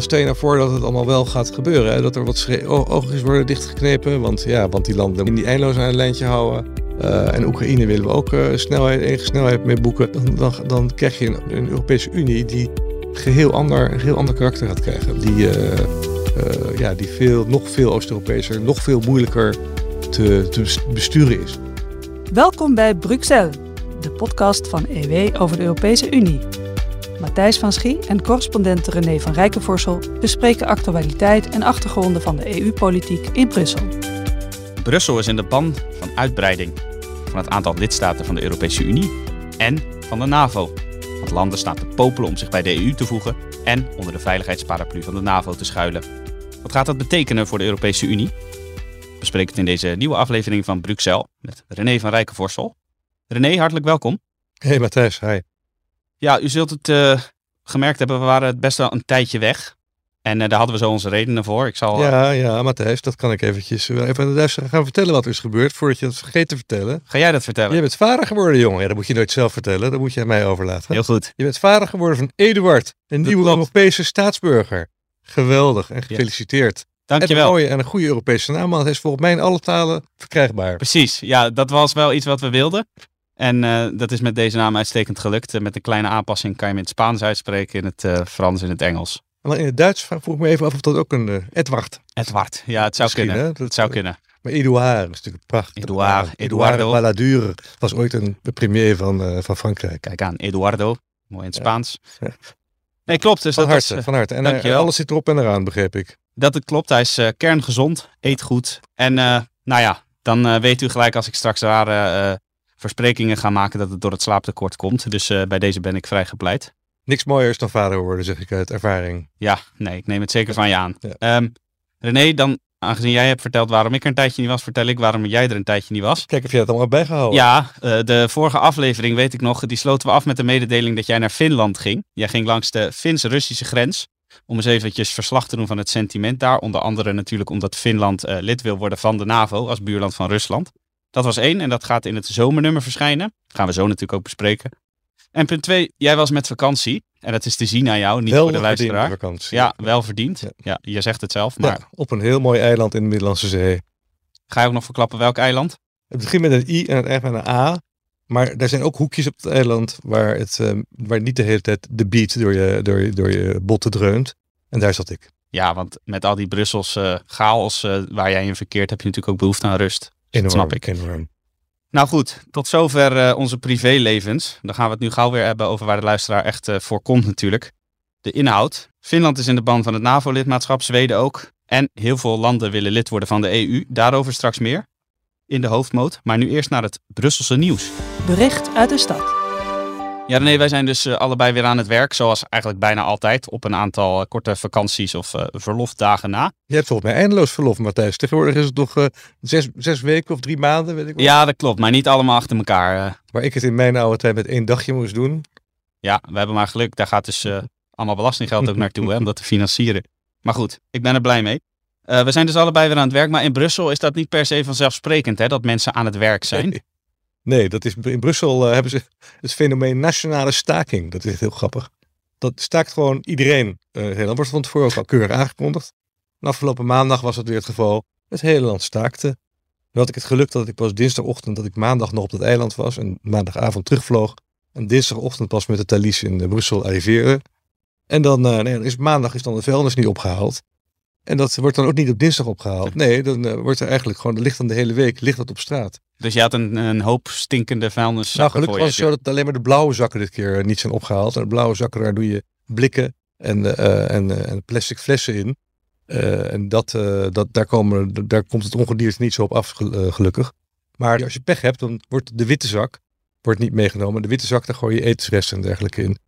Stel je nou voor dat het allemaal wel gaat gebeuren. Hè? Dat er wat oogjes worden dichtgeknepen. Want, ja, want die landen in die eindeloos aan een lijntje houden. Eh, en Oekraïne willen we ook eh, snelheid, enige snelheid mee boeken. Dan, dan, dan krijg je een, een Europese Unie die geheel ander, een heel ander karakter gaat krijgen. Die, eh, ja, die veel, nog veel Oost-Europeeser, nog veel moeilijker te, te besturen is. Welkom bij Bruxelles, de podcast van EW over de Europese Unie. Matthijs van Schie en correspondent René van Rijkenvorsel bespreken actualiteit en achtergronden van de EU-politiek in Brussel. Brussel is in de ban van uitbreiding van het aantal lidstaten van de Europese Unie en van de NAVO. Want landen staan te popelen om zich bij de EU te voegen en onder de veiligheidsparaplu van de NAVO te schuilen. Wat gaat dat betekenen voor de Europese Unie? We bespreken het in deze nieuwe aflevering van Bruxelles met René van Rijkenvorsel. René, hartelijk welkom. hey Matthijs, hi. Ja, u zult het eh, gemerkt hebben, we waren best wel een tijdje weg. En eh, daar hadden we zo onze redenen voor. Ik zal, Ja, ja, Matthijs, dat kan ik eventjes wel even aan de luisteraar gaan vertellen wat er is gebeurd, voordat je het vergeet te vertellen. Ga jij dat vertellen? Je bent vader geworden, jongen. Ja, dat moet je nooit zelf vertellen, dat moet je aan mij overlaten. Heel goed. Je bent vader geworden van Eduard, een nieuwe klopt. Europese staatsburger. Geweldig en gefeliciteerd. En een Dankjewel. mooie en een goede Europese naam, want hij is volgens mij in alle talen verkrijgbaar. Precies, ja, dat was wel iets wat we wilden. En eh, dat is met deze naam uitstekend gelukt. Eh, met een kleine aanpassing kan je hem in het Spaans uitspreken, in het eh, Frans, in het Engels. Maar in het Duits vroeg ik me even af of dat ook een Edward Edward, ja, het zou Misschien, kunnen. hè? Dat- Het zou kunnen. Maar Edouard is natuurlijk prachtig. Edouard, Eduardo. Balladur was ooit een de premier van, van Frankrijk. Kijk aan, Eduardo, mooi in het. Spaans. Ja. Nee, klopt. Dus Van dat, harte, van harte. En alles zit erop en eraan, begreep ik. dat het klopt. Hij is kerngezond, eet goed. En nou ja, dan weet u gelijk als ik straks eh, versprekingen ga maken dat het door het slaaptekort komt. Dus eh, bij deze ben ik vrij gepleit. Niks mooiers dan vader worden, zeg ik uit ervaring. Ja, nee, ik neem het zeker van je aan. Ja. Ehm, René, dan, aangezien jij hebt verteld waarom ik er een tijdje niet was, vertel ik waarom jij er een tijdje niet was. Kijk of jij het allemaal bijgehouden. Ja, eh, de vorige aflevering weet ik nog, die sloten we af met de mededeling dat jij naar Finland ging. Jij ging langs de Fins-Russische grens om eens eventjes verslag te doen van het sentiment daar. Onder andere natuurlijk omdat Finland eh, lid wil worden van de NAVO als buurland van Rusland. Dat was één en dat gaat in het zomernummer verschijnen. gaan we zo natuurlijk ook bespreken. En punt twee, jij was met vakantie. En dat is te zien aan jou, niet Wel voor de luisteraar. vakantie. Ja, wel verdiend. Ja. Ja, je zegt het zelf. Maar Ja, op een heel mooi eiland in de Middellandse Zee. ga je ook nog verklappen welk eiland? Het begint met een I en het eindigt met een A. Maar er zijn ook hoekjes op het eiland waar, het, eh, waar niet de hele tijd de beat door je, door, je, door je botten dreunt. En daar zat ik. Ja, want met al die Brusselse chaos eh, waar jij in verkeert, heb je natuurlijk ook behoefte aan rust. Enorm, snap ik. Enorm. Nou goed, tot zover eh, onze privélevens. Dan gaan we het nu gauw weer hebben over waar de luisteraar echt eh, voor komt natuurlijk. De inhoud. Finland is in de ban van het NAVO-lidmaatschap, Zweden ook. En heel veel landen willen lid worden van de EU. Daarover straks meer in de hoofdmoot. Maar nu eerst naar het Brusselse nieuws. Bericht uit de stad. Ja, René, wij zijn dus eh, allebei weer aan het werk, zoals eigenlijk bijna altijd, op een aantal eh, korte vakanties of eh, verlofdagen na. Je hebt volgens mij eindeloos verlof, Matthijs. Tegenwoordig is het nog zes, zes weken of drie maanden, weet ik wel. Ja, dat klopt, maar niet allemaal achter elkaar. Waar ik het in mijn oude tijd met één dagje moest doen. Ja, we hebben maar geluk. Daar gaat dus allemaal belastinggeld ook naartoe hè, om dat te financieren. Maar goed, ik ben er blij mee. We zijn dus allebei weer aan het werk. Maar in Brussel is dat niet per se vanzelfsprekend hè, dat mensen aan het werk zijn. Nee, dat is, in Brussel eh, hebben ze het fenomeen nationale staking. Dat is heel grappig. Dat staakt gewoon iedereen. Hele land wordt van tevoren ook al keurig aangekondigd. En afgelopen maandag was het weer het geval. Het hele land staakte. Nu had ik het geluk dat ik pas dinsdagochtend, dat ik maandag nog op dat eiland was. En maandagavond terugvloog. En dinsdagochtend pas met de Thalys in eh, Brussel arriveren. En dan, eh, nee, is maandag is dan de vuilnis niet opgehaald. En dat wordt dan ook niet op dinsdag opgehaald. Nee, dan eh, wordt er eigenlijk gewoon, ligt dan de hele week, ligt dat op straat. Dus je had een, een hoop stinkende vuilnis. Nou, gelukkig was het zo dat alleen maar de blauwe zakken dit keer eh, niet zijn opgehaald. En de blauwe zakken, daar doe je blikken en, eh, en, en plastic flessen in. En dat, dat, daar, komen, daar komt het ongedierte niet zo op af, gel- gelukkig. Maar als je pech hebt, dan wordt de witte zak wordt niet meegenomen. De witte zak, daar gooi je etensresten en dergelijke in.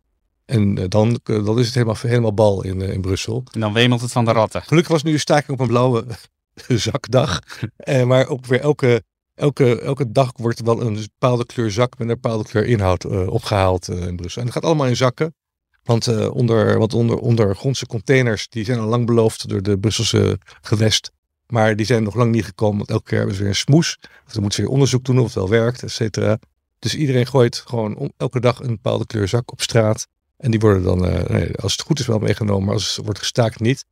En eh, dan, eh, dan is het helemaal, helemaal bal in, eh, in Brussel. En dan wemelt het van de ratten. Gelukkig was nu een staking op een blauwe zakdag. Eh, maar ook weer elke, elke, elke dag wordt er wel een bepaalde kleur zak met een bepaalde kleur inhoud eh, opgehaald eh, in Brussel. En dat gaat allemaal in zakken. Want, onder, want onder, ondergrondse containers, die zijn al lang beloofd door de Brusselse gewest. Maar die zijn nog lang niet gekomen, want elke keer hebben ze weer een smoes. Dus dan moeten ze weer onderzoek doen of het wel werkt, et cetera. Dus iedereen gooit gewoon om- elke dag een bepaalde kleur zak op straat. En die worden dan, uh, nee, als het goed is, wel meegenomen, maar als het wordt gestaakt niet.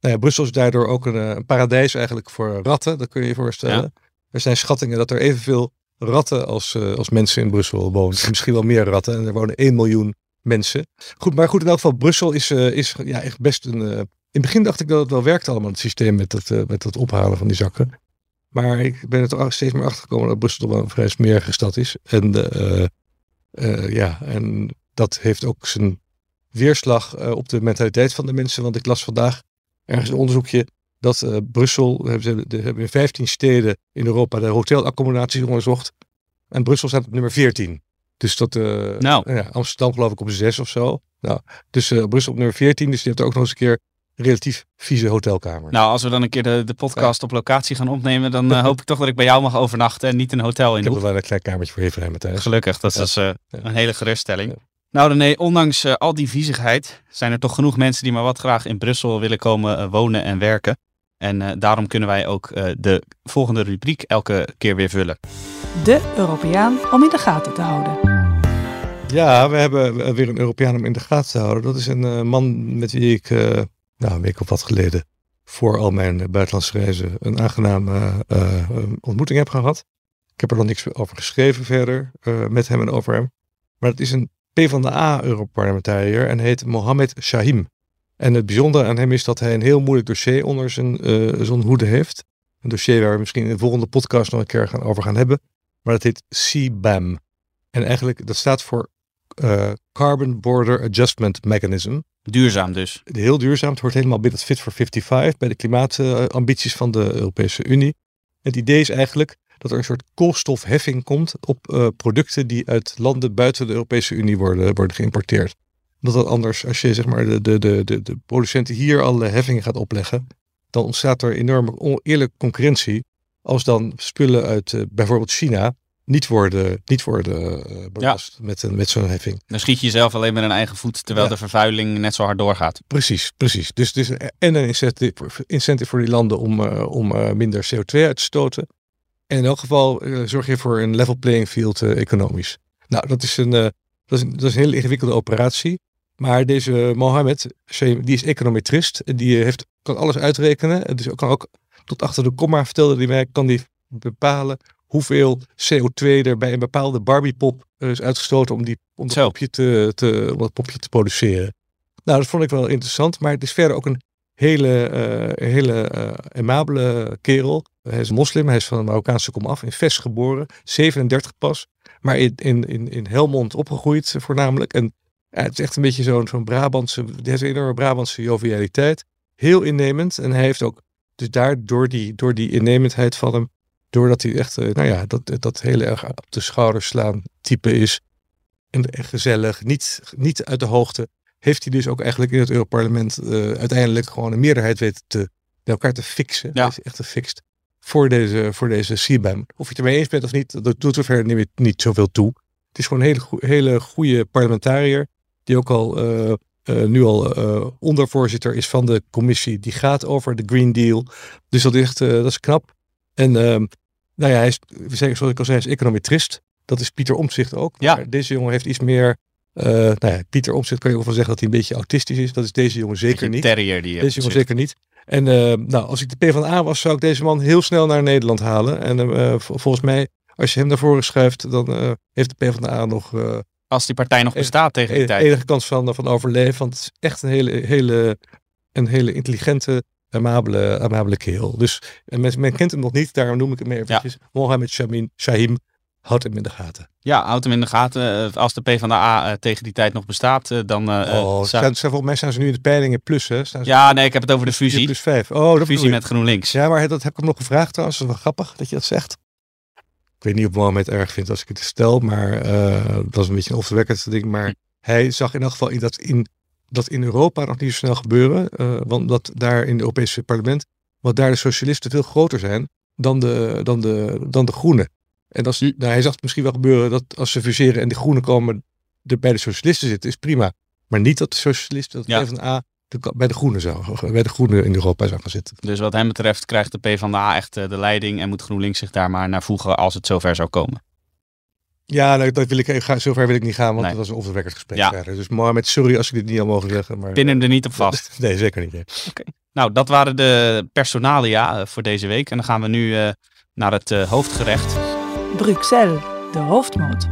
Nou ja, Brussel is daardoor ook een, een, paradijs eigenlijk voor ratten, dat kun je je voorstellen. Er zijn schattingen dat er evenveel ratten als, uh, als mensen in Brussel wonen. Misschien wel meer ratten. En er wonen 1 miljoen mensen. Goed, maar goed, in elk geval, Brussel is, is ja, echt best een. In het begin dacht ik dat het wel werkte allemaal, het systeem met het, met het ophalen van die zakken. Maar ik ben er toch steeds meer achter gekomen dat Brussel toch wel een vrij smerige stad is. En, ja, en dat heeft ook zijn weerslag op de mentaliteit van de mensen. Want ik las vandaag ergens een onderzoekje dat uh, Brussel, hebben ze hebben in 15 steden in Europa de hotelaccommodaties onderzocht. En Brussel staat op nummer 14. Dus dat, uh, nou. ja, Amsterdam geloof ik op 6 of zo. Nou, dus Brussel op nummer 14, dus je hebt ook nog eens een keer relatief vieze hotelkamer. Nou, als we dan een keer de, de podcast op locatie gaan opnemen, dan hoop ik toch dat ik bij jou mag overnachten en niet een hotel in Ik heb er wel een klein kamertje voor even Matthijs. Gelukkig, dat is een hele geruststelling. Nou nee, ondanks al die viezigheid zijn er toch genoeg mensen die maar wat graag in Brussel willen komen wonen en werken. En uh, daarom kunnen wij ook uh, de volgende rubriek elke keer weer vullen. De Europeaan om in de gaten te houden. Ja, we hebben weer een Europeaan om in de gaten te houden. Dat is een uh, man met wie ik nou, een week of wat geleden voor al mijn buitenlandse reizen een aangename ontmoeting heb gehad. Ik heb er nog niks over geschreven verder met hem en over hem. Maar het is een PvdA-Europarlementariër en heet Mohamed Shahim. En het bijzondere aan hem is dat hij een heel moeilijk dossier onder zijn, uh, hoede heeft. Een dossier waar we misschien in de volgende podcast nog een keer gaan over gaan hebben. Maar dat heet CBAM. En eigenlijk, dat staat voor uh, Carbon Border Adjustment Mechanism. Duurzaam dus. Heel duurzaam. Het hoort helemaal binnen het Fit for 55, bij de klimaatambities van de Europese Unie. Het idee is eigenlijk dat er een soort koolstofheffing komt op uh, producten die uit landen buiten de Europese Unie worden, worden geïmporteerd dat dat anders, als je zeg maar de, de, de, de, de producenten hier alle heffingen gaat opleggen, dan ontstaat er enorme oneerlijke concurrentie. Als dan spullen uit uh, bijvoorbeeld China niet worden, niet worden belast ja. met, een, met zo'n heffing. Dan schiet je jezelf alleen met een eigen voet, terwijl ja. de vervuiling net zo hard doorgaat. Precies, precies. Dus, dus en een incentive, incentive voor die landen om, uh, om minder CO2 uit te stoten. En in elk geval zorg je voor een level playing field economisch. Nou, dat is, een, dat, is een, dat is een hele ingewikkelde operatie. Maar deze Mohammed, die is econometrist. Die heeft, kan alles uitrekenen. Dus kan ook tot achter de komma, vertelde hij mij, kan die bepalen hoeveel CO2 er bij een bepaalde Barbiepop is uitgestoten om, die, om, dat popje te, te, om dat popje te produceren. Nou, dat vond ik wel interessant. Maar het is verder ook een hele, uh, hele uh, amabele kerel. Hij is moslim, hij is van de Marokkaanse komaf, in Ves geboren, 37 pas. Maar in, in, in, in Helmond opgegroeid voornamelijk. En ja, het is echt een beetje zo'n zo'n Brabantse, hij een enorme Brabantse jovialiteit. Heel innemend. En hij heeft ook, dus daar door die, door die innemendheid van hem, doordat hij echt, nou ja, dat, dat heel erg op de schouders slaan type is. En gezellig, niet, niet uit de hoogte. Heeft hij dus ook eigenlijk in het Europarlement uh, uiteindelijk gewoon een meerderheid weten te, elkaar te fixen. Ja. Is echt gefixt voor deze, voor deze CBAM. Of je het ermee eens bent of niet, dat doet er verder niet, niet zoveel toe. Het is gewoon een hele, hele goede parlementariër die ook al uh, uh, nu al uh, ondervoorzitter is van de commissie die gaat over de Green Deal. Dus dat is echt, dat is knap. En ehm, nou ja, hij is, zoals ik al zei, is econometrist. Dat is Pieter Omtzigt ook. Ja. Maar deze jongen heeft iets meer. Nou ja, Pieter Omtzigt kan je ook wel zeggen dat hij een beetje autistisch is. Dat is deze jongen zeker niet. Terrier die deze jongen zeker niet. En nou, als ik de PvdA was, zou ik deze man heel snel naar Nederland halen. En volgens mij, als je hem naar voren schuift, dan heeft de PvdA nog als die partij nog bestaat tegen die enige, tijd. enige kans van, van overleven. Want het is echt een hele, hele, een hele intelligente, amabele, amabele kerel. Dus en men, men kent hem nog niet, daarom noem ik hem eventjes. Ja. Mohammed Shamin, Shahim, houdt hem in de gaten. Ja, houdt hem in de gaten. Als de PvdA uh, tegen die tijd nog bestaat, uh, dan... Oh, staan, staan, volgens mij staan ze nu in de peilingen plus, hè? Staan ze ja, nee, ik heb het over de fusie. Plus vijf. Oh, de fusie met GroenLinks. Ja, maar dat heb ik hem nog gevraagd trouwens. Dat is wel grappig dat je dat zegt. Ik weet niet of Mohammed erg vindt als ik het stel, maar uh, dat is een beetje een off ding. Maar hij zag in elk geval in dat in, dat in Europa nog niet zo snel gebeuren. Uh, want dat daar in het Europese parlement, wat daar de socialisten veel groter zijn dan de, dan de, dan de groenen. En als, nou, hij zag het misschien wel gebeuren dat als ze fuseren en de groenen komen er bij de socialisten zitten, is prima. Maar niet dat de socialisten, dat ja. PvdA de, bij de groenen zou, bij de groenen in Europa zou gaan zitten. Dus wat hem betreft krijgt de PvdA echt de leiding en moet GroenLinks zich daar maar naar voegen als het zover zou komen. Ja, nou, dat wil ik, zover wil ik niet gaan, want Nee. dat was een off-the-record gesprek Ja. verder. Dus Mohamed, sorry als ik dit niet al mogen zeggen. Maar... Pin hem er niet op vast. Nee, zeker niet. nee. Nou, dat waren de personalia eh, voor deze week. En dan gaan we nu eh, naar het eh, hoofdgerecht. Bruxelles, de hoofdmoot.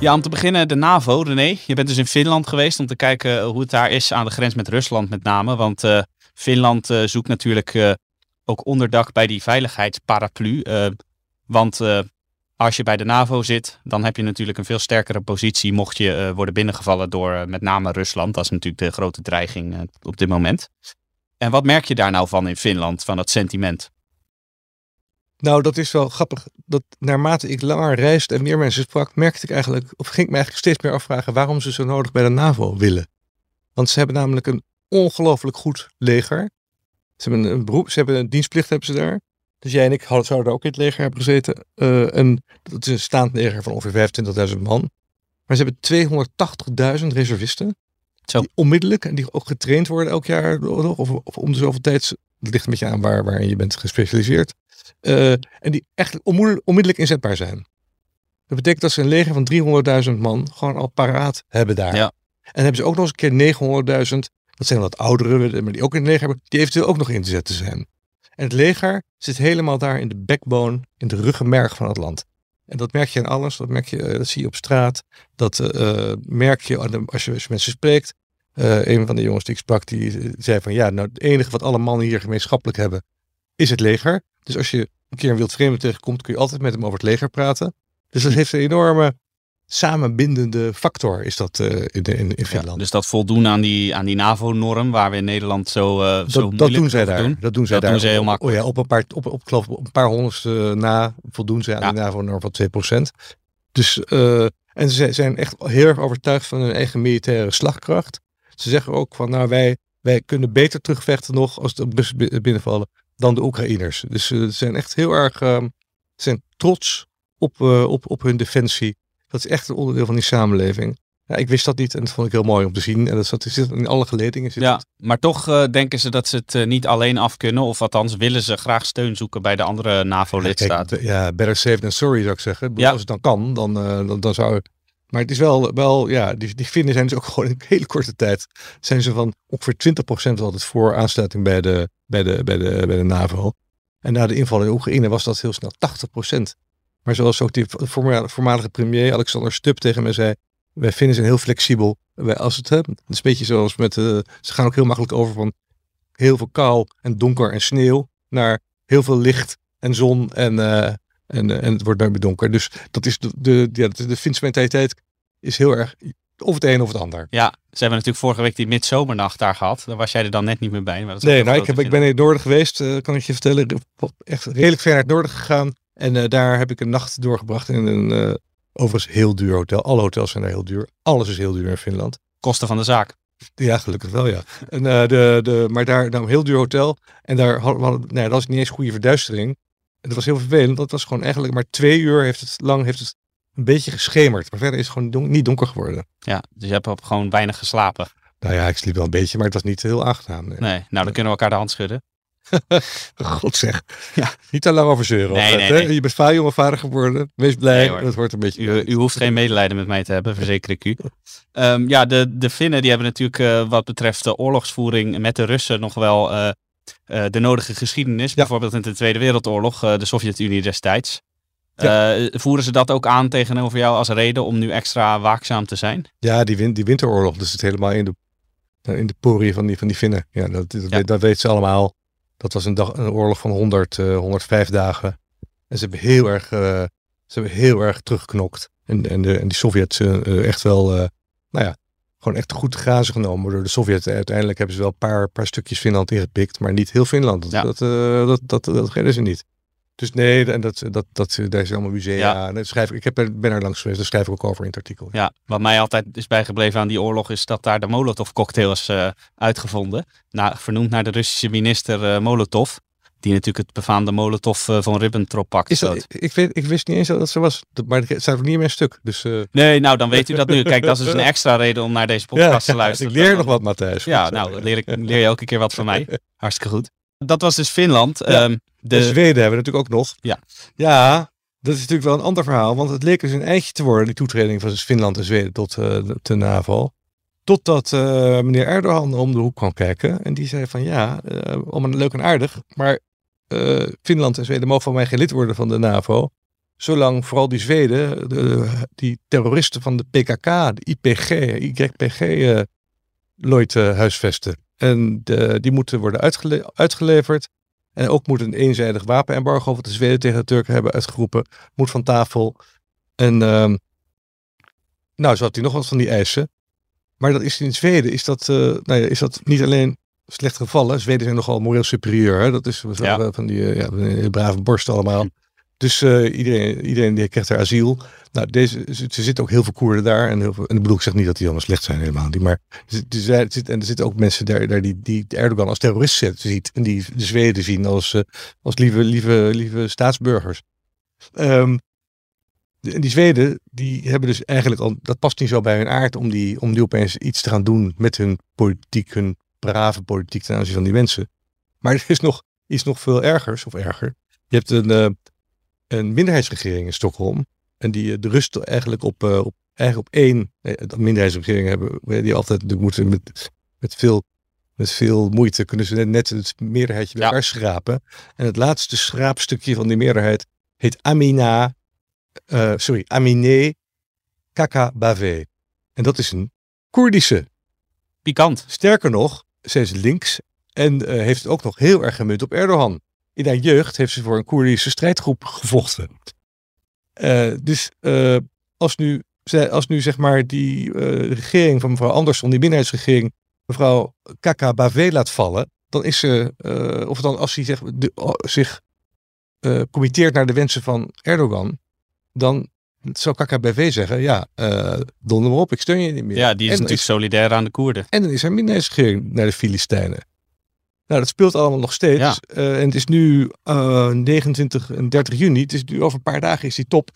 Ja, om te beginnen de NAVO. René, je bent dus in Finland geweest om te kijken hoe het daar is aan de grens met Rusland met name. Want eh, Finland eh, zoekt natuurlijk eh, ook onderdak bij die veiligheidsparaplu. Eh, want eh, als je bij de NAVO zit, dan heb je natuurlijk een veel sterkere positie mocht je eh, worden binnengevallen door eh, met name Rusland. Dat is natuurlijk de grote dreiging eh, op dit moment. En wat merk je daar nou van in Finland, van dat sentiment? Nou, dat is wel grappig. Dat naarmate ik langer reisde en meer mensen sprak, merkte ik eigenlijk, of ging ik me eigenlijk steeds meer afvragen waarom ze zo nodig bij de NAVO willen. Want ze hebben namelijk een ongelooflijk goed leger. Ze hebben een beroep, ze hebben een dienstplicht hebben ze daar. Dus jij en ik hadden, zouden ook in het leger hebben gezeten. Eh, en dat is een staand leger van ongeveer 25.000 man. Maar ze hebben 280.000 reservisten. Zo. Die onmiddellijk en die ook getraind worden elk jaar of, of, of om de zoveel tijd. Het ligt een beetje aan waar, waarin je bent gespecialiseerd. Eh, en die echt onmiddellijk inzetbaar zijn. Dat betekent dat ze een leger van 300.000 man gewoon al paraat hebben daar. Ja. En hebben ze ook nog eens een keer 900.000, dat zijn wat ouderen, maar die ook in het leger hebben, die eventueel ook nog in te zetten zijn. En het leger zit helemaal daar in de backbone, in de ruggenmerg van het land. En dat merk je aan alles, dat, merk je, eh, dat zie je op straat, dat eh, merk je als je, als je mensen spreekt. Een van de jongens die ik sprak, die zei van ja, nou het enige wat alle mannen hier gemeenschappelijk hebben, is het leger. Dus als je een keer een wildvreemde tegenkomt, kun je altijd met hem over het leger praten. Dus dat heeft een enorme samenbindende factor, is dat eh, in, in, in Ja, Finland. dus dat voldoen aan die, aan die NAVO-norm waar we in Nederland zo, eh zo dat, dat moeilijk doen zij daar. doen. Dat doen zij Dat daar. doen ze heel Oh makkelijk. ja, op een paar, op, op, geloof ik, op een paar honderdste na voldoen ze aan Ja. de NAVO-norm van 2%. Dus, eh, en ze zijn echt heel erg overtuigd van hun eigen militaire slagkracht. Ze zeggen ook van, nou wij, wij kunnen beter terugvechten nog als de Russen bi- binnenvallen dan de Oekraïners. Dus eh, ze zijn echt heel erg eh, ze zijn trots op, eh, op, op hun defensie. Dat is echt een onderdeel van die samenleving. Ja, ik wist dat niet en dat vond ik heel mooi om te zien. En dat zat, zit in alle geledingen. Zit Ja, het. maar toch eh, denken ze dat ze het niet alleen af kunnen. Of althans willen ze graag steun zoeken bij de andere NAVO-lidstaten. Ja, better safe than sorry zou ik zeggen. Ja. Als het dan kan, dan, eh, dan, dan zou. Maar het is wel, wel ja, die, die Finnen zijn dus ook gewoon in een hele korte tijd... zijn ze van ongeveer 20% altijd voor aansluiting bij de, bij, de, bij, de, bij de NAVO. En na de inval in Oekraïne was dat heel snel 80%. Maar zoals ook die voorma- voormalige premier Alexander Stubb tegen mij zei... Wij Finnen zijn heel flexibel. Wij, als het, is een beetje zoals met... eh, ze gaan ook heel makkelijk over van heel veel kou en donker en sneeuw... naar heel veel licht en zon en, eh, en, eh, en het wordt nooit meer donker. Dus dat is de, de, ja, de Finse mentaliteit is heel erg of het een of het ander. Ja, ze hebben natuurlijk vorige week die midzomernacht daar gehad. Daar was jij er dan net niet meer bij. Maar dat Nee, nou, ik, heb, ik ben in het noorden geweest, eh, kan ik je vertellen. Echt redelijk ver naar het noorden gegaan. En eh, daar heb ik een nacht doorgebracht in een eh, overigens heel duur hotel. Alle hotels zijn daar heel duur. Alles is heel duur in Finland. Kosten van de zaak. Ja, gelukkig wel, ja. En, de, de, maar daar nou, een heel duur hotel. En daar hadden we, hadden- nee, dat was niet eens goede verduistering. En dat was heel vervelend. Dat was gewoon eigenlijk maar twee uur heeft het lang heeft het een beetje geschemerd. Maar verder is het gewoon niet donker geworden. Ja, dus je hebt op gewoon weinig geslapen. Nou ja, ik sliep wel een beetje, maar het was niet heel aangenaam. Nee. Nee, nou dan kunnen we elkaar de hand schudden. God zeg. Ja. Niet te lang over zeuren. Nee, nee, nee. Je bent jonge vader geworden. Wees blij. Dat wordt een beetje... U, u hoeft geen medelijden met mij te hebben, verzeker ik u. Ehm, ja, de, de Finnen die hebben natuurlijk eh, wat betreft de oorlogsvoering met de Russen nog wel eh, eh, de nodige geschiedenis. Bijvoorbeeld in de Tweede Wereldoorlog, de Sovjet-Unie destijds. Eh, voeren ze dat ook aan tegenover jou als reden om nu extra waakzaam te zijn? Ja, die, win, die winteroorlog. Dus het helemaal in de, in de poriën van die, van die Finnen. Ja, dat, dat, Ja. weet- dat weten ze allemaal. Dat was een, dag, een oorlog van 100, eh 105 dagen. En ze hebben heel erg, eh, ze hebben heel erg teruggeknokt. En, en, de, en die Sovjets eh, echt wel, eh, nou ja, gewoon echt goed grazen genomen door de Sovjets. Uiteindelijk hebben ze wel een paar, paar stukjes Finland ingepikt, maar niet heel Finland. Dat, Ja. dat, eh, dat, dat, dat, redden ze niet. Dus nee, en dat, dat, dat, daar zijn allemaal musea. Ja. En dat schrijf, ik ik heb ben er langs geweest, daar schrijf ik ook over in het artikel. Ja, wat mij altijd is bijgebleven aan die oorlog is dat daar de Molotov-cocktail is eh, uitgevonden. Na, vernoemd naar de Russische minister eh, Molotov. Die natuurlijk het befaamde Molotov eh, van Ribbentrop-pact Is dat, ik, weet, ik wist niet eens dat dat zo was. Maar het staat ook niet in mijn stuk. Dus Nee, nou dan weet u dat nu. Kijk, dat is dus een extra reden om naar deze podcast ja, te luisteren. ik leer nog wat, Matthijs. Ja, nou leer, ik, leer je elke keer wat van mij. Hartstikke goed. Dat was dus Finland. Ja. En de, Zweden hebben we natuurlijk ook nog. Ja. Ja, Dat is natuurlijk wel een ander verhaal, want het leek dus een eindje te worden, die toetreding van Finland en Zweden tot uh, de, NAVO. Totdat uh, meneer Erdogan om de hoek kwam kijken en die zei van ja, uh, allemaal leuk en aardig, maar Finland en Zweden mogen van mij geen lid worden van de NAVO. Zolang vooral die Zweden, de, die terroristen van de PKK, de IPG, YPG, nooit huisvesten. En de, die moeten worden uitgele uitgeleverd. En ook moet een eenzijdig wapenembargo, wat de Zweden tegen de Turken hebben uitgeroepen, moet van tafel. En uh, nou, zo had hij nog wat van die eisen. Maar dat is in Zweden is dat, uh, nou ja, is dat niet alleen slecht gevallen. Zweden zijn nogal moreel superieur. Hè? Dat is ja. van die uh, ja, brave borst allemaal. Dus uh, iedereen, iedereen die krijgt er asiel. Nou, deze, ze zitten ook heel veel Koerden daar. En, heel veel, en bedoel, ik zeg niet dat die allemaal slecht zijn helemaal niet. Maar en er zitten ook mensen daar, daar die, die Erdogan als terrorist ziet. En die de Zweden zien als, uh, als lieve, lieve, lieve staatsburgers. Um, en die Zweden, die hebben dus eigenlijk al, dat past niet zo bij hun aard om die, om die opeens iets te gaan doen met hun politiek, hun brave politiek ten aanzien van die mensen. Maar er is nog iets nog veel ergers, of erger. Je hebt een, uh, een minderheidsregering in Stockholm. En die eh, de rust eigenlijk op, uh, op, eigenlijk op één de minderheidsregering hebben. Die altijd moeten met, met, veel, met veel moeite kunnen ze net, net het meerderheidje bij elkaar schrapen. En het laatste schraapstukje van die meerderheid heet Amina, uh, sorry, Aminé Kakabaveh. En dat is een Koerdische. Pikant. Sterker nog, ze is links en heeft het ook nog heel erg gemunt op Erdogan in haar jeugd heeft ze voor een Koerdische strijdgroep gevochten. Uh, dus uh, als, nu, als nu zeg maar die uh, regering van mevrouw Andersson, die minderheidsregering, mevrouw Kaka laat vallen, dan is ze, of dan als hij zeg, de, zich committeert naar de wensen van Erdogan, dan zou Kaka BV zeggen, ja, donder maar op, ik steun je niet meer. Ja, die is en natuurlijk solidair aan de Koerden. En dan is er minderheidsregering naar de Filistijnen. Nou, dat speelt allemaal nog steeds. Uh, en het is nu uh, 29 en 30 juni. Het is nu over een paar dagen is die top.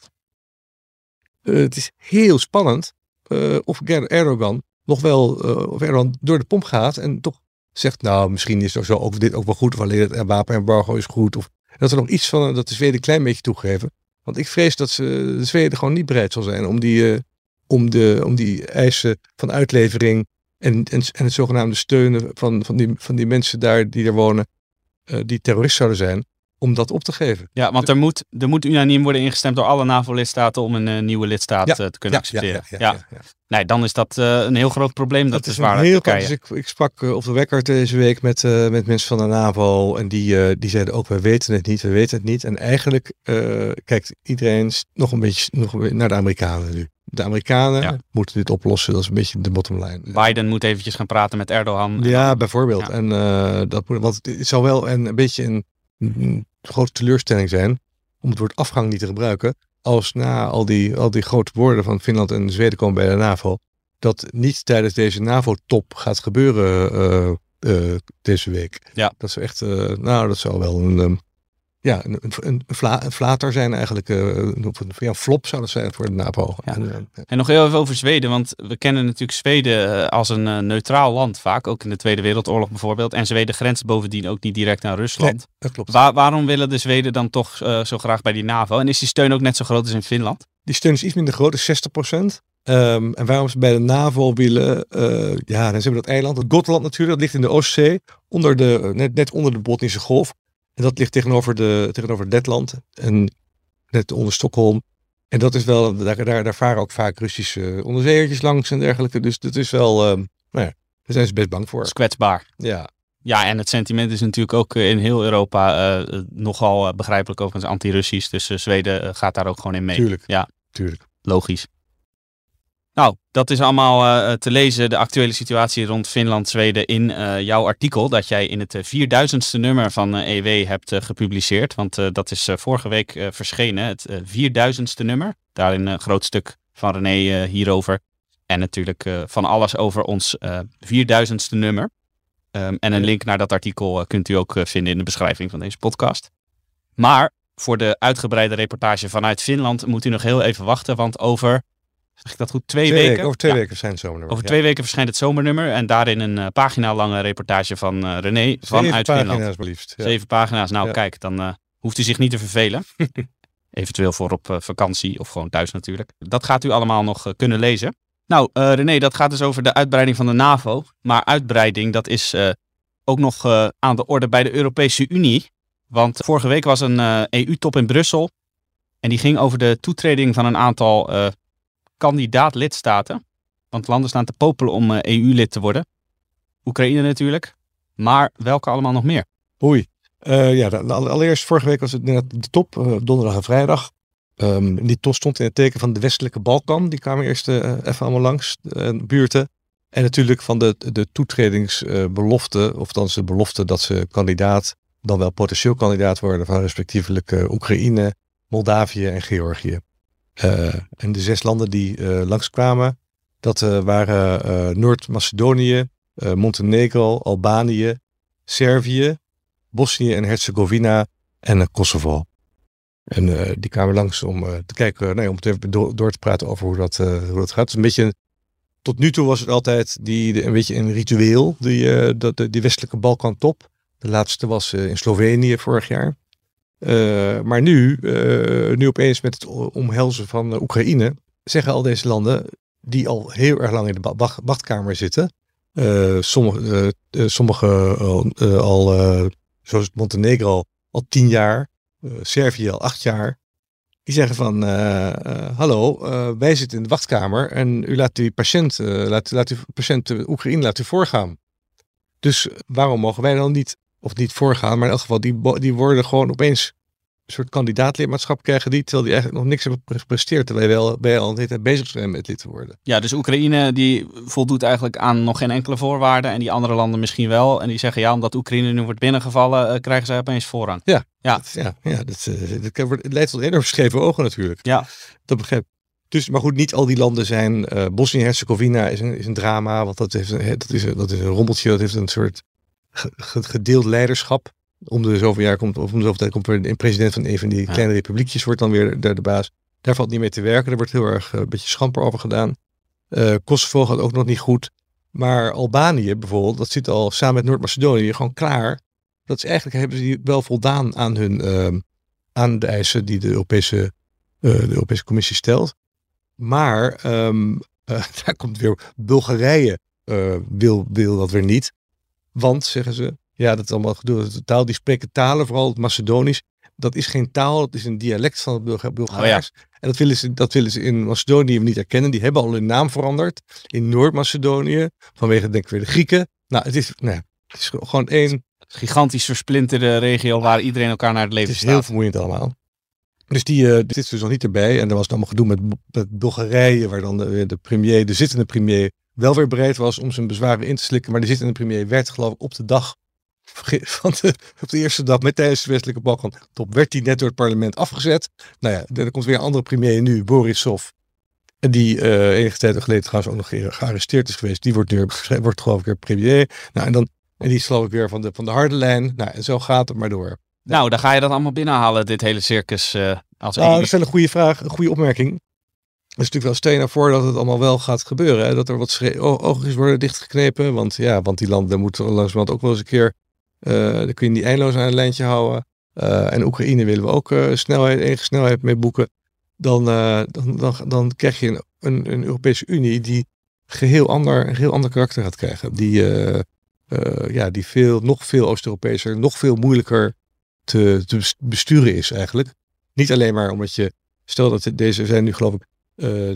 Uh, het is heel spannend eh, of Erdogan nog wel of Erdogan door de pomp gaat en toch zegt, nou, misschien is er zo ook dit ook wel goed, of alleen het wapenembargo is goed. Of dat er nog iets van, dat de Zweden een klein beetje toegeven. Want ik vrees dat ze, de Zweden gewoon niet bereid zal zijn om die, om de, om die eisen van uitlevering en, en, en het zogenaamde steunen van, van, die, van die mensen daar die er wonen, uh, die terrorist zouden zijn, om dat op te geven. Ja, want er moet, er moet unaniem worden ingestemd door alle NAVO-lidstaten om een uh, nieuwe lidstaat ja, uh, te kunnen ja, accepteren. Ja, ja, Nee, dan is dat een heel groot probleem. Dat, dat is waar. Heel dus ik, ik sprak op de wekker deze week met, met mensen van de NAVO en die, die zeiden ook, we weten het niet, we weten het niet. En eigenlijk kijkt iedereen nog een beetje nog naar de Amerikanen nu. De Amerikanen moeten dit oplossen. Dat is een beetje de bottom line. Biden moet eventjes gaan praten met Erdogan. Ja, bijvoorbeeld. En uh, dat moet, want het zou wel een, een beetje een, een, grote teleurstelling zijn om het woord afgang niet te gebruiken. Als na al die, al die grote woorden van Finland en Zweden komen bij de NAVO, dat niet tijdens deze NAVO-top gaat gebeuren uh, uh, deze week. Ja. Dat is echt, nou, dat zou wel een, um, ja, een, een, een, flater zijn eigenlijk. Uh, een, ja, flop zou dat zijn voor de NAVO. Ja. En, en, nog heel even over Zweden, want we kennen natuurlijk Zweden als een uh, neutraal land vaak, ook in de Tweede Wereldoorlog bijvoorbeeld. En Zweden grenst bovendien ook niet direct aan Rusland. Nee, dat klopt. Waar, waarom willen de Zweden dan toch zo graag bij die NAVO? En is die steun ook net zo groot als in Finland? Die steun is iets minder groot, is 60 procent. Um, en waarom ze bij de NAVO willen, ja, dan hebben we dat eiland, het Gotland natuurlijk, dat ligt in de Oostzee, onder de, net, net onder de Botnische Golf. En dat ligt tegenover, de, tegenover Letland en net onder Stockholm. En dat is wel, daar, daar, daar varen ook vaak Russische onderzeeërtjes langs en dergelijke. Dus dat is wel, uh, nou ja, daar zijn ze best bang voor. is kwetsbaar. Ja. Ja, en het sentiment is natuurlijk ook eh, in heel Europa uh, nogal begrijpelijk overigens anti-Russisch. Dus Zweden gaat daar ook gewoon in mee. Tuurlijk. Ja, tuurlijk. Logisch. Nou, dat is allemaal uh, te lezen, de actuele situatie rond Finland, Zweden, in uh, jouw artikel dat jij in het 4000ste nummer van EW hebt gepubliceerd. Want dat is vorige week verschenen, het 4000ste nummer. Daarin een groot stuk van René hierover. En natuurlijk van alles over ons 4000ste nummer. Um, en een link naar dat artikel kunt u ook vinden in de beschrijving van deze podcast. Maar voor de uitgebreide reportage vanuit Finland moet u nog heel even wachten, want over Zeg ik dat goed? Twee, twee weken? Over twee weken verschijnt het zomernummer. Over twee weken verschijnt het zomernummer. En daarin een uh, pagina lange reportage van uh, René vanuit Zeven Finland. pagina's liefst. Zeven pagina's. Nou kijk, dan uh, hoeft u zich niet te vervelen. Eventueel voor op vakantie of gewoon thuis natuurlijk. Dat gaat u allemaal nog kunnen lezen. Nou, René, dat gaat dus over de uitbreiding van de NAVO. Maar uitbreiding, dat is ook nog aan de orde bij de Europese Unie. Want vorige week was een EU-top in Brussel. En die ging over de toetreding van een aantal kandidaat-lidstaten. Want landen staan te popelen om EU-lid te worden. Oekraïne natuurlijk. Maar welke allemaal nog meer? Oei. Uh, ja, allereerst vorige week was het de top, uh, donderdag en vrijdag. Um, die top stond in het teken van de westelijke Balkan. Die kwamen eerst even allemaal langs, de buurten. En natuurlijk van de, de toetredingsbelofte, of dan de belofte dat ze kandidaat, dan wel potentieel kandidaat worden van respectievelijk Oekraïne, Moldavië en Georgië. En de zes landen die langskwamen, dat waren Noord-Macedonië, Montenegro, Albanië, Servië, Bosnië en Herzegovina en Kosovo. En die kwamen langs om te kijken, nee, om het even door, door, te praten over hoe dat, hoe dat gaat. Een beetje, tot nu toe was het altijd die, een beetje een ritueel, die, dat, die westelijke Balkan top. De laatste was in Slovenië vorig jaar. Maar nu, nu opeens met het omhelzen van Oekraïne, zeggen al deze landen, die al heel erg lang in de wachtkamer zitten, sommige, sommige al zoals Montenegro al tien jaar, uh, Servië al acht jaar, die zeggen van, uh, uh, hallo, wij zitten in de wachtkamer en u laat die patiënt, laat, laat patiënt Oekraïne u voorgaan. Dus waarom mogen wij dan niet, of niet voorgaan, maar in elk geval, die, die worden gewoon opeens een soort kandidaatlidmaatschap krijgen die, terwijl die eigenlijk nog niks hebben gepresteerd, terwijl wij wel bij al tijd bezig zijn met lid te worden. Ja, dus Oekraïne die voldoet eigenlijk aan nog geen enkele voorwaarden en die andere landen misschien wel. En die zeggen ja, omdat Oekraïne nu wordt binnengevallen, uh, krijgen zij opeens voorrang. Ja, ja, dat, ja, ja dat, uh, dat, leidt tot enorm scheve ogen natuurlijk. Ja. Dat begrijp dus, maar goed, niet al die landen zijn. Uh, Bosnië-Herzegovina is een, is een drama, want dat, heeft een, dat, is, dat is een rommeltje, dat heeft een soort gedeeld leiderschap om de zoveel jaar komt, of om de zoveel tijd komt er een president van een van die kleine republiekjes, wordt dan weer de, de baas. Daar valt niet mee te werken. Er wordt heel erg eh, een beetje schamper over gedaan. Uh, Kosovo gaat ook nog niet goed. Maar Albanië bijvoorbeeld, dat zit al samen met Noord-Macedonië gewoon klaar. Dat is eigenlijk hebben ze wel voldaan aan hun uh, aan de eisen die de Europese, uh, de Europese Commissie stelt. Maar um, daar komt weer Bulgarije wil, wil dat weer niet. Want, zeggen ze, ja, dat is allemaal gedoe. De taal, die spreken talen, vooral het Macedonisch. Dat is geen taal, het is een dialect van het Bulgaars. Oh, en dat willen, ze, dat willen ze in Macedonië niet erkennen. Die hebben al hun naam veranderd. In Noord-Macedonië, vanwege denk ik weer de Grieken. Nou, het is, nou, het is gewoon één... Gigantisch versplinterde regio waar iedereen elkaar naar het leven. Het is heel vermoeiend allemaal. Dus die uh, dit is dus nog niet erbij. En er was allemaal gedoe met, met Bulgarije, waar dan de, de premier, de zittende premier, wel weer bereid was om zijn bezwaren in te slikken. Maar de zittende premier werd geloof ik op de dag van de, op de eerste dag met tijdens de westelijke Balkan top werd hij net door het parlement afgezet. Nou ja, er komt weer een andere premier nu, Borisov. Die uh, enige tijd geleden trouwens ook nog gearresteerd is geweest. Die wordt nu wordt geloof ik weer premier. Nou, en dan en die is geloof ik weer van de, van de harde lijn. Nou, en zo gaat het maar door. Nou, dan ga je dat allemaal binnenhalen, dit hele circus. Uh, als nou, dat is wel een goede vraag, een goede opmerking. Is natuurlijk wel steen voor dat het allemaal wel gaat gebeuren. Hè? Dat er wat oogjes worden dichtgeknepen. Want ja, want die landen moeten langzamerhand ook wel eens een keer uh, dan kun je die eindeloos aan het lijntje houden. Uh, en Oekraïne willen we ook uh, snelheid, enige snelheid mee boeken. Dan, dan, dan, dan krijg je een, een, een, Europese Unie die geheel ander, een heel ander karakter gaat krijgen. Die, ja, die veel, nog veel Oost-Europeeser, nog veel moeilijker te, te, besturen is eigenlijk. Niet alleen maar omdat je, stel dat deze zijn nu geloof ik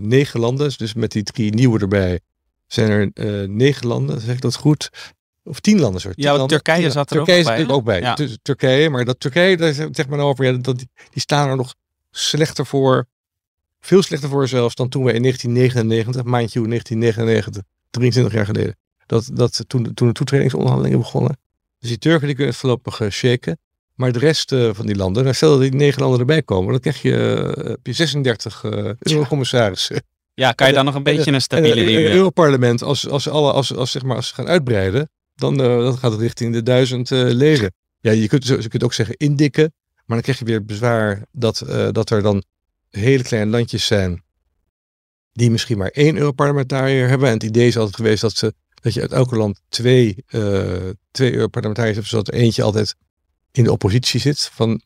negen landen, dus met die drie nieuwe erbij, zijn er negen landen, zeg ik dat goed? Of tien landen soort. Ja. Turkije zat er Turkije ook bij. Turkije ook bij. Ja. Dus Turkije, maar dat Turkije, daar zegt men over, ja, dat, die staan er nog slechter voor. Veel slechter voor zelfs dan toen we in 1999, maand juni 1999, 23 jaar geleden, dat, dat toen, toen de toetredingsonderhandelingen begonnen. Dus die Turken die kunnen voorlopig uh, shaken. Maar de rest uh, van die landen, nou, stel dat die negen landen erbij komen, dan krijg je, uh, je 36 uh, eurocommissarissen. Ja, kan je dan nog een beetje een stabiele... Het Europarlement, als, als, alle, als, als, zeg maar, als ze gaan uitbreiden, dan, uh, dan gaat het richting de duizend uh, leden. Ja, je kunt, je kunt ook zeggen indikken, maar dan krijg je weer bezwaar dat, uh, dat er dan hele kleine landjes zijn die misschien maar één Europarlementariër hebben. En het idee is altijd geweest dat, ze, dat je uit elke land twee, twee Europarlementariërs hebt, zodat er eentje altijd in de oppositie zit. Van,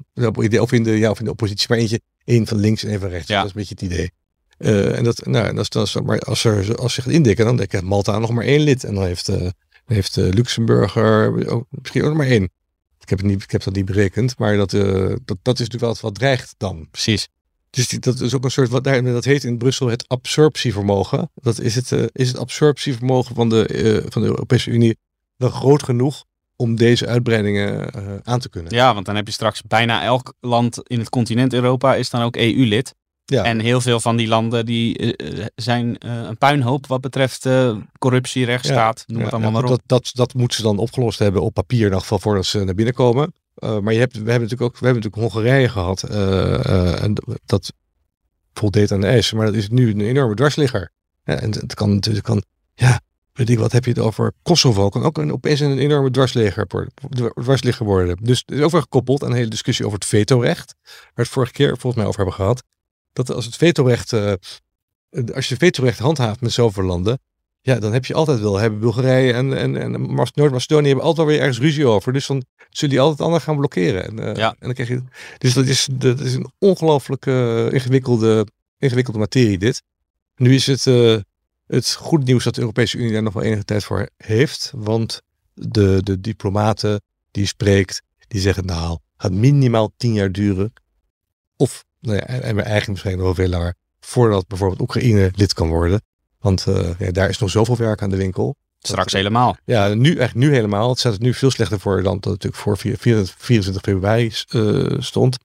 of, in de, ja, of in de oppositie, maar eentje één van links en één van rechts. Ja. Dat is een beetje het idee. Eh, en dat, nou, dat is, dat is, maar als, er, als ze gaat indikken, dan denk ik Malta nog maar één lid. En dan heeft, dan heeft eh, Luxemburg er ook, misschien ook nog maar één. Ik heb, het niet, ik heb dat niet berekend, maar dat, dat, dat is natuurlijk wel wat, wat dreigt dan. Precies. Dus die- dat is ook een soort, wat daar, dat heet in Brussel het absorptievermogen. Dat is het, is het absorptievermogen van de, van de Europese Unie wel groot genoeg om deze uitbreidingen eh, aan te kunnen. Ja, want dan heb je straks bijna elk land in het continent Europa is dan ook EU-lid. Ja. En heel veel van die landen die eh, eh, zijn een puinhoop wat betreft corruptie, rechtsstaat, noem het Ja, allemaal maar op. dat, dat, dat moeten ze dan opgelost hebben op papier in ieder geval voordat ze naar binnen komen. Maar je hebt, we hebben natuurlijk ook we hebben natuurlijk Hongarije gehad. eh, eh, en dat voldeed aan de eisen. Maar dat is nu een enorme dwarsligger. Ja, en het kan natuurlijk, kan, ja, weet ik wat heb je het over. Kosovo kan ook een, opeens een enorme dwarsligger, worden- dwarsligger worden. Dus het is ook weer gekoppeld aan een hele discussie over het vetorecht. Waar we het vorige keer volgens mij over hebben gehad. Dat als het vetorecht, eh, als je vetorecht handhaaft met zoveel landen. Ja, dan heb je altijd wel. Hebben Bulgarije en, en, en Noord-Macedonië hebben altijd wel weer ergens ruzie over. Dus dan zullen die altijd anderen gaan blokkeren. En, eh, Ja. en dan krijg je. Dus dat is, dat is een ongelooflijk ingewikkelde, ingewikkelde materie, dit. Nu is het, het goed nieuws dat de Europese Unie daar nog wel enige tijd voor heeft. Want de, de diplomaten die spreekt, die zeggen nou, het gaat minimaal tien jaar duren. Of, nou ja, en en eigenlijk misschien nog wel veel langer. Voordat bijvoorbeeld Oekraïne lid kan worden. Want eh, ja, daar is nog zoveel werk aan de winkel. Straks helemaal. Ja, nu, eigenlijk nu helemaal. Het staat er nu veel slechter voor dan dat het natuurlijk voor vier- vier- 24 februari eh, stond.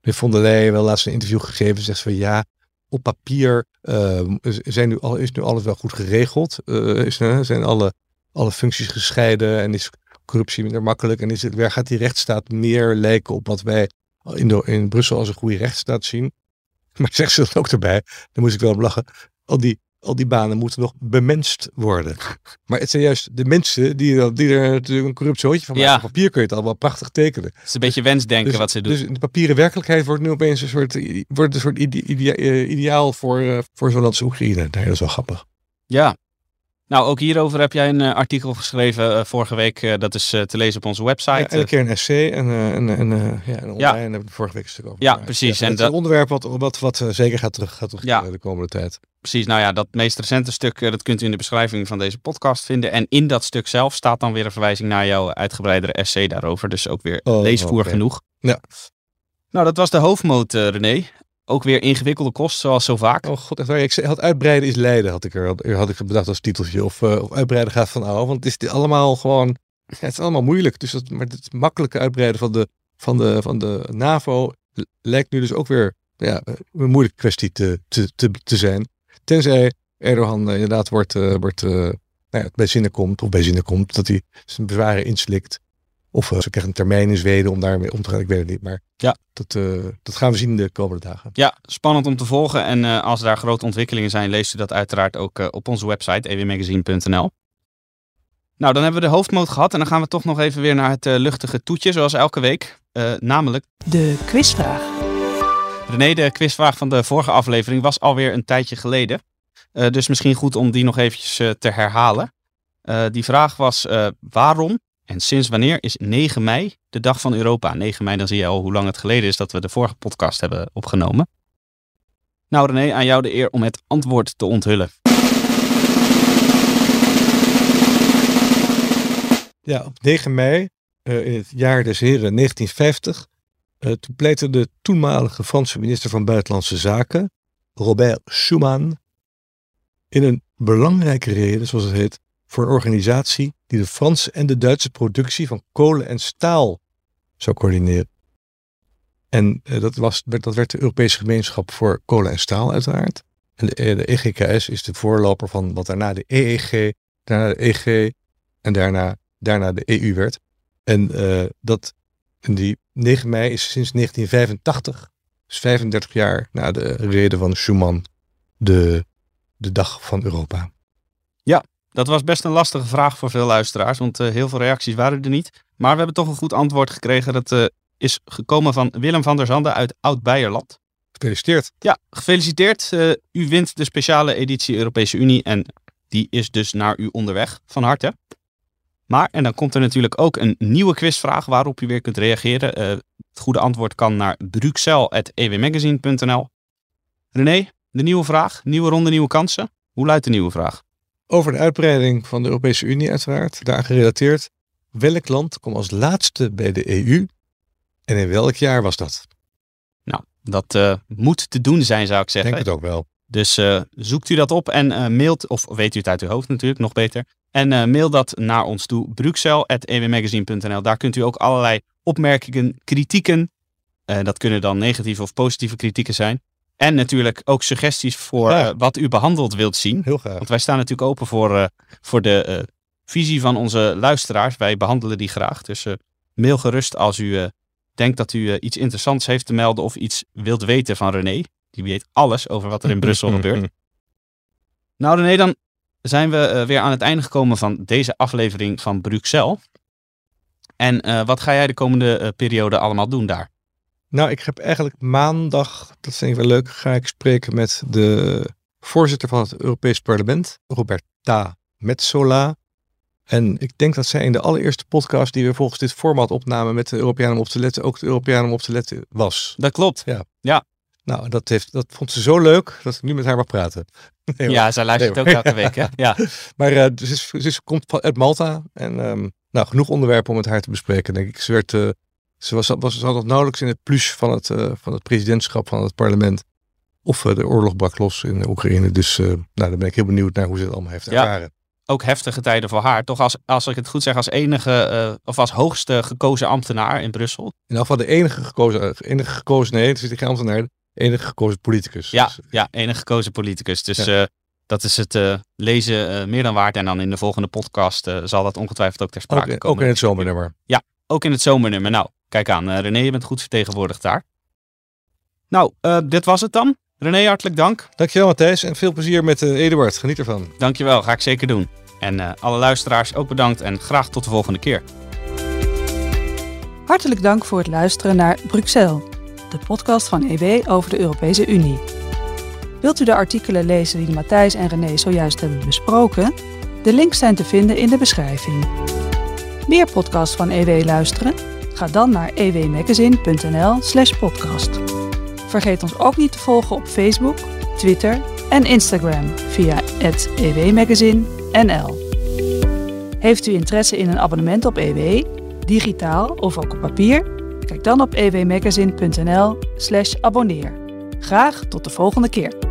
De von der Leyen wel laatst een interview gegeven. Zegt van ja, op papier eh, zijn nu al, is nu alles wel goed geregeld. Eh, is, eh, zijn alle, alle functies gescheiden en is corruptie minder makkelijk. En is het, waar gaat die rechtsstaat meer lijken op wat wij in, in Brussel als een goede rechtsstaat zien. Maar zegt ze dan ook erbij, dan moest ik wel om lachen. Al die, al die banen moeten nog bemenst worden. Maar het zijn juist de mensen die, die er natuurlijk een corrupt zootje van maken. Ja. Op papier kun je het allemaal prachtig tekenen. Het is een beetje wensdenken Dus, wat ze doen. dus in de papieren werkelijkheid wordt nu opeens een soort, wordt een soort ide- idea- eh, ideaal voor, eh, voor zo'n land als Oekraïne. Dat is wel grappig. Ja. Nou, ook hierover heb jij een eh, artikel geschreven vorige week. dat is te lezen op onze website. Ja, elke keer een essay en, en, en, ja, online Ja. vorige week een stuk over. Ja, precies. Ja, En het is een dat- onderwerp wat, wat, wat zeker gaat terug, gaat terug de komende tijd. Precies, nou ja, dat meest recente stuk, eh, dat kunt u in de beschrijving van deze podcast vinden. En in dat stuk zelf staat dan weer een verwijzing naar jouw uitgebreidere essay daarover. Dus ook weer Oh, leesvoer genoeg. Ja. Nou, dat was de hoofdmoot, eh, René. Ook weer ingewikkelde kost, zoals zo vaak. Oh god, echt waar. Ik had uitbreiden is lijden, had ik er had, had ik bedacht als titeltje. Of, eh, of uitbreiden gaat van oude. Want het is allemaal gewoon, ja, het is allemaal moeilijk. Dus dat, maar het makkelijke uitbreiden van de, van de, van de NAVO lijkt nu dus ook weer ja, een moeilijke kwestie te, te, te, te zijn. Tenzij Erdogan eh, inderdaad wordt, eh, wordt eh, nou ja, bij zinnen komt, of bij zinnen komt, dat hij zijn bezwaren inslikt. Of ze krijgen een termijn in Zweden om daarmee om te gaan. Ik weet het niet, maar Ja. dat, eh, dat gaan we zien de komende dagen. Ja, spannend om te volgen. En eh, als daar grote ontwikkelingen zijn, leest u dat uiteraard ook op onze website, ewmagazine.nl. Nou, dan hebben we de hoofdmoot gehad. En dan gaan we toch nog even weer naar het luchtige toetje, zoals elke week. Eh, namelijk, De quizvraag. René, de quizvraag van de vorige aflevering was alweer een tijdje geleden. Eh, dus misschien goed om die nog eventjes eh, te herhalen. Eh, die vraag was, waarom en sinds wanneer is 9 mei de dag van Europa? 9 mei, dan zie je al hoe lang het geleden is dat we de vorige podcast hebben opgenomen. Nou René, aan jou de eer om het antwoord te onthullen. Ja, op 9 mei in het jaar des heren 1950 eh, toen pleitte de toenmalige Franse minister van Buitenlandse Zaken, Robert Schuman, in een belangrijke reden, zoals het heet, voor een organisatie die de Franse en de Duitse productie van kolen en staal zou coördineren. En eh, dat, was, dat werd de Europese Gemeenschap voor Kolen en Staal uiteraard. En de, eh, de EGKS is de voorloper van wat daarna de EEG, daarna de EG en daarna daarna de EU werd. En eh, dat, die 9 mei is sinds 1985, dus 35 jaar na de reden van Schuman, de, de dag van Europa. Dat was best een lastige vraag voor veel luisteraars, want eh, heel veel reacties waren er niet. Maar we hebben toch een goed antwoord gekregen. Dat eh, is gekomen van Willem van der Zanden uit Oud-Beierland. Gefeliciteerd. Ja, gefeliciteerd. Eh, u wint de speciale editie Europese Unie en die is dus naar u onderweg. Van harte. Maar, en dan komt er natuurlijk ook een nieuwe quizvraag waarop je weer kunt reageren. Eh, het goede antwoord kan naar bruxelles.ewmagazine.nl. René, de nieuwe vraag, nieuwe ronde, nieuwe kansen. Hoe luidt de nieuwe vraag? Over de uitbreiding van de Europese Unie uiteraard, daar gerelateerd. Welk land kwam als laatste bij de EU en in welk jaar was dat? Nou, dat uh, moet te doen zijn, zou ik zeggen. Denk het ook wel. Dus uh, zoekt u dat op en uh, mailt, of weet u het uit uw hoofd natuurlijk, nog beter. En mail dat naar ons toe, bruxelles.ewmagazine.nl. Daar kunt u ook allerlei opmerkingen, kritieken, dat kunnen dan negatieve of positieve kritieken zijn. En natuurlijk ook suggesties voor ja. wat u behandeld wilt zien. Heel graag. Want wij staan natuurlijk open voor, voor de visie van onze luisteraars. Wij behandelen die graag. Dus mail gerust als u denkt dat u iets interessants heeft te melden of iets wilt weten van René. Die weet alles over wat er in Brussel gebeurt. Nou René, dan zijn we uh, weer aan het einde gekomen van deze aflevering van Bruxelles. En uh, wat ga jij de komende uh, periode allemaal doen daar? Nou, ik heb eigenlijk maandag, dat vind ik wel leuk, ga ik spreken met de voorzitter van het Europees Parlement, Roberta Metsola. En ik denk dat zij in de allereerste podcast die we volgens dit format opnamen met de Europeanen om op te letten, ook de Europeanen om op te letten was. Dat klopt. Ja. ja. Nou, dat, heeft, dat vond ze zo leuk dat ik nu met haar mag praten. Nee, ja, zij luistert nee, ook elke week, hè? Ja. maar uh, ze, is, ze is, komt uit Malta en um, nou, genoeg onderwerpen om met haar te bespreken, denk ik. Ze, werd, uh, ze was, was, was nog nauwelijks in het plus van het, uh, van het presidentschap van het parlement. Of de oorlog brak los in Oekraïne. Dus nou, dan ben ik heel benieuwd naar hoe ze het allemaal heeft ervaren. Ja ook heftige tijden voor haar. Toch als, als ik het goed zeg, als enige uh, of als hoogste gekozen ambtenaar in Brussel. In ieder geval de enige gekozen, enige gekozen, nee, het is geen ambtenaar, enige gekozen politicus. Ja, dus, ja enige gekozen politicus. Dus ja. uh, dat is het uh, lezen meer dan waard. En dan in de volgende podcast zal dat ongetwijfeld ook ter sprake ook, komen. Ook in het zomernummer. Ja, ook in het zomernummer. Nou, kijk aan. René, je bent goed vertegenwoordigd daar. Nou, dit was het dan. René, hartelijk dank. Dankjewel Matthijs en veel plezier met uh, Eduard. Geniet ervan. Dankjewel, ga ik zeker doen. En uh, alle luisteraars ook bedankt en graag tot de volgende keer. Hartelijk dank voor het luisteren naar Bruxelles, de podcast van EW over de Europese Unie. Wilt u de artikelen lezen die Matthijs en René zojuist hebben besproken? De links zijn te vinden in de beschrijving. Meer podcasts van EW luisteren? Ga dan naar ewmagazine.nl/slash podcast. Vergeet ons ook niet te volgen op Facebook, Twitter en Instagram via ewmagazine.nl. Heeft u interesse in een abonnement op EW, digitaal of ook op papier? Kijk dan op ewmagazine.nl/slash abonneer. Graag tot de volgende keer.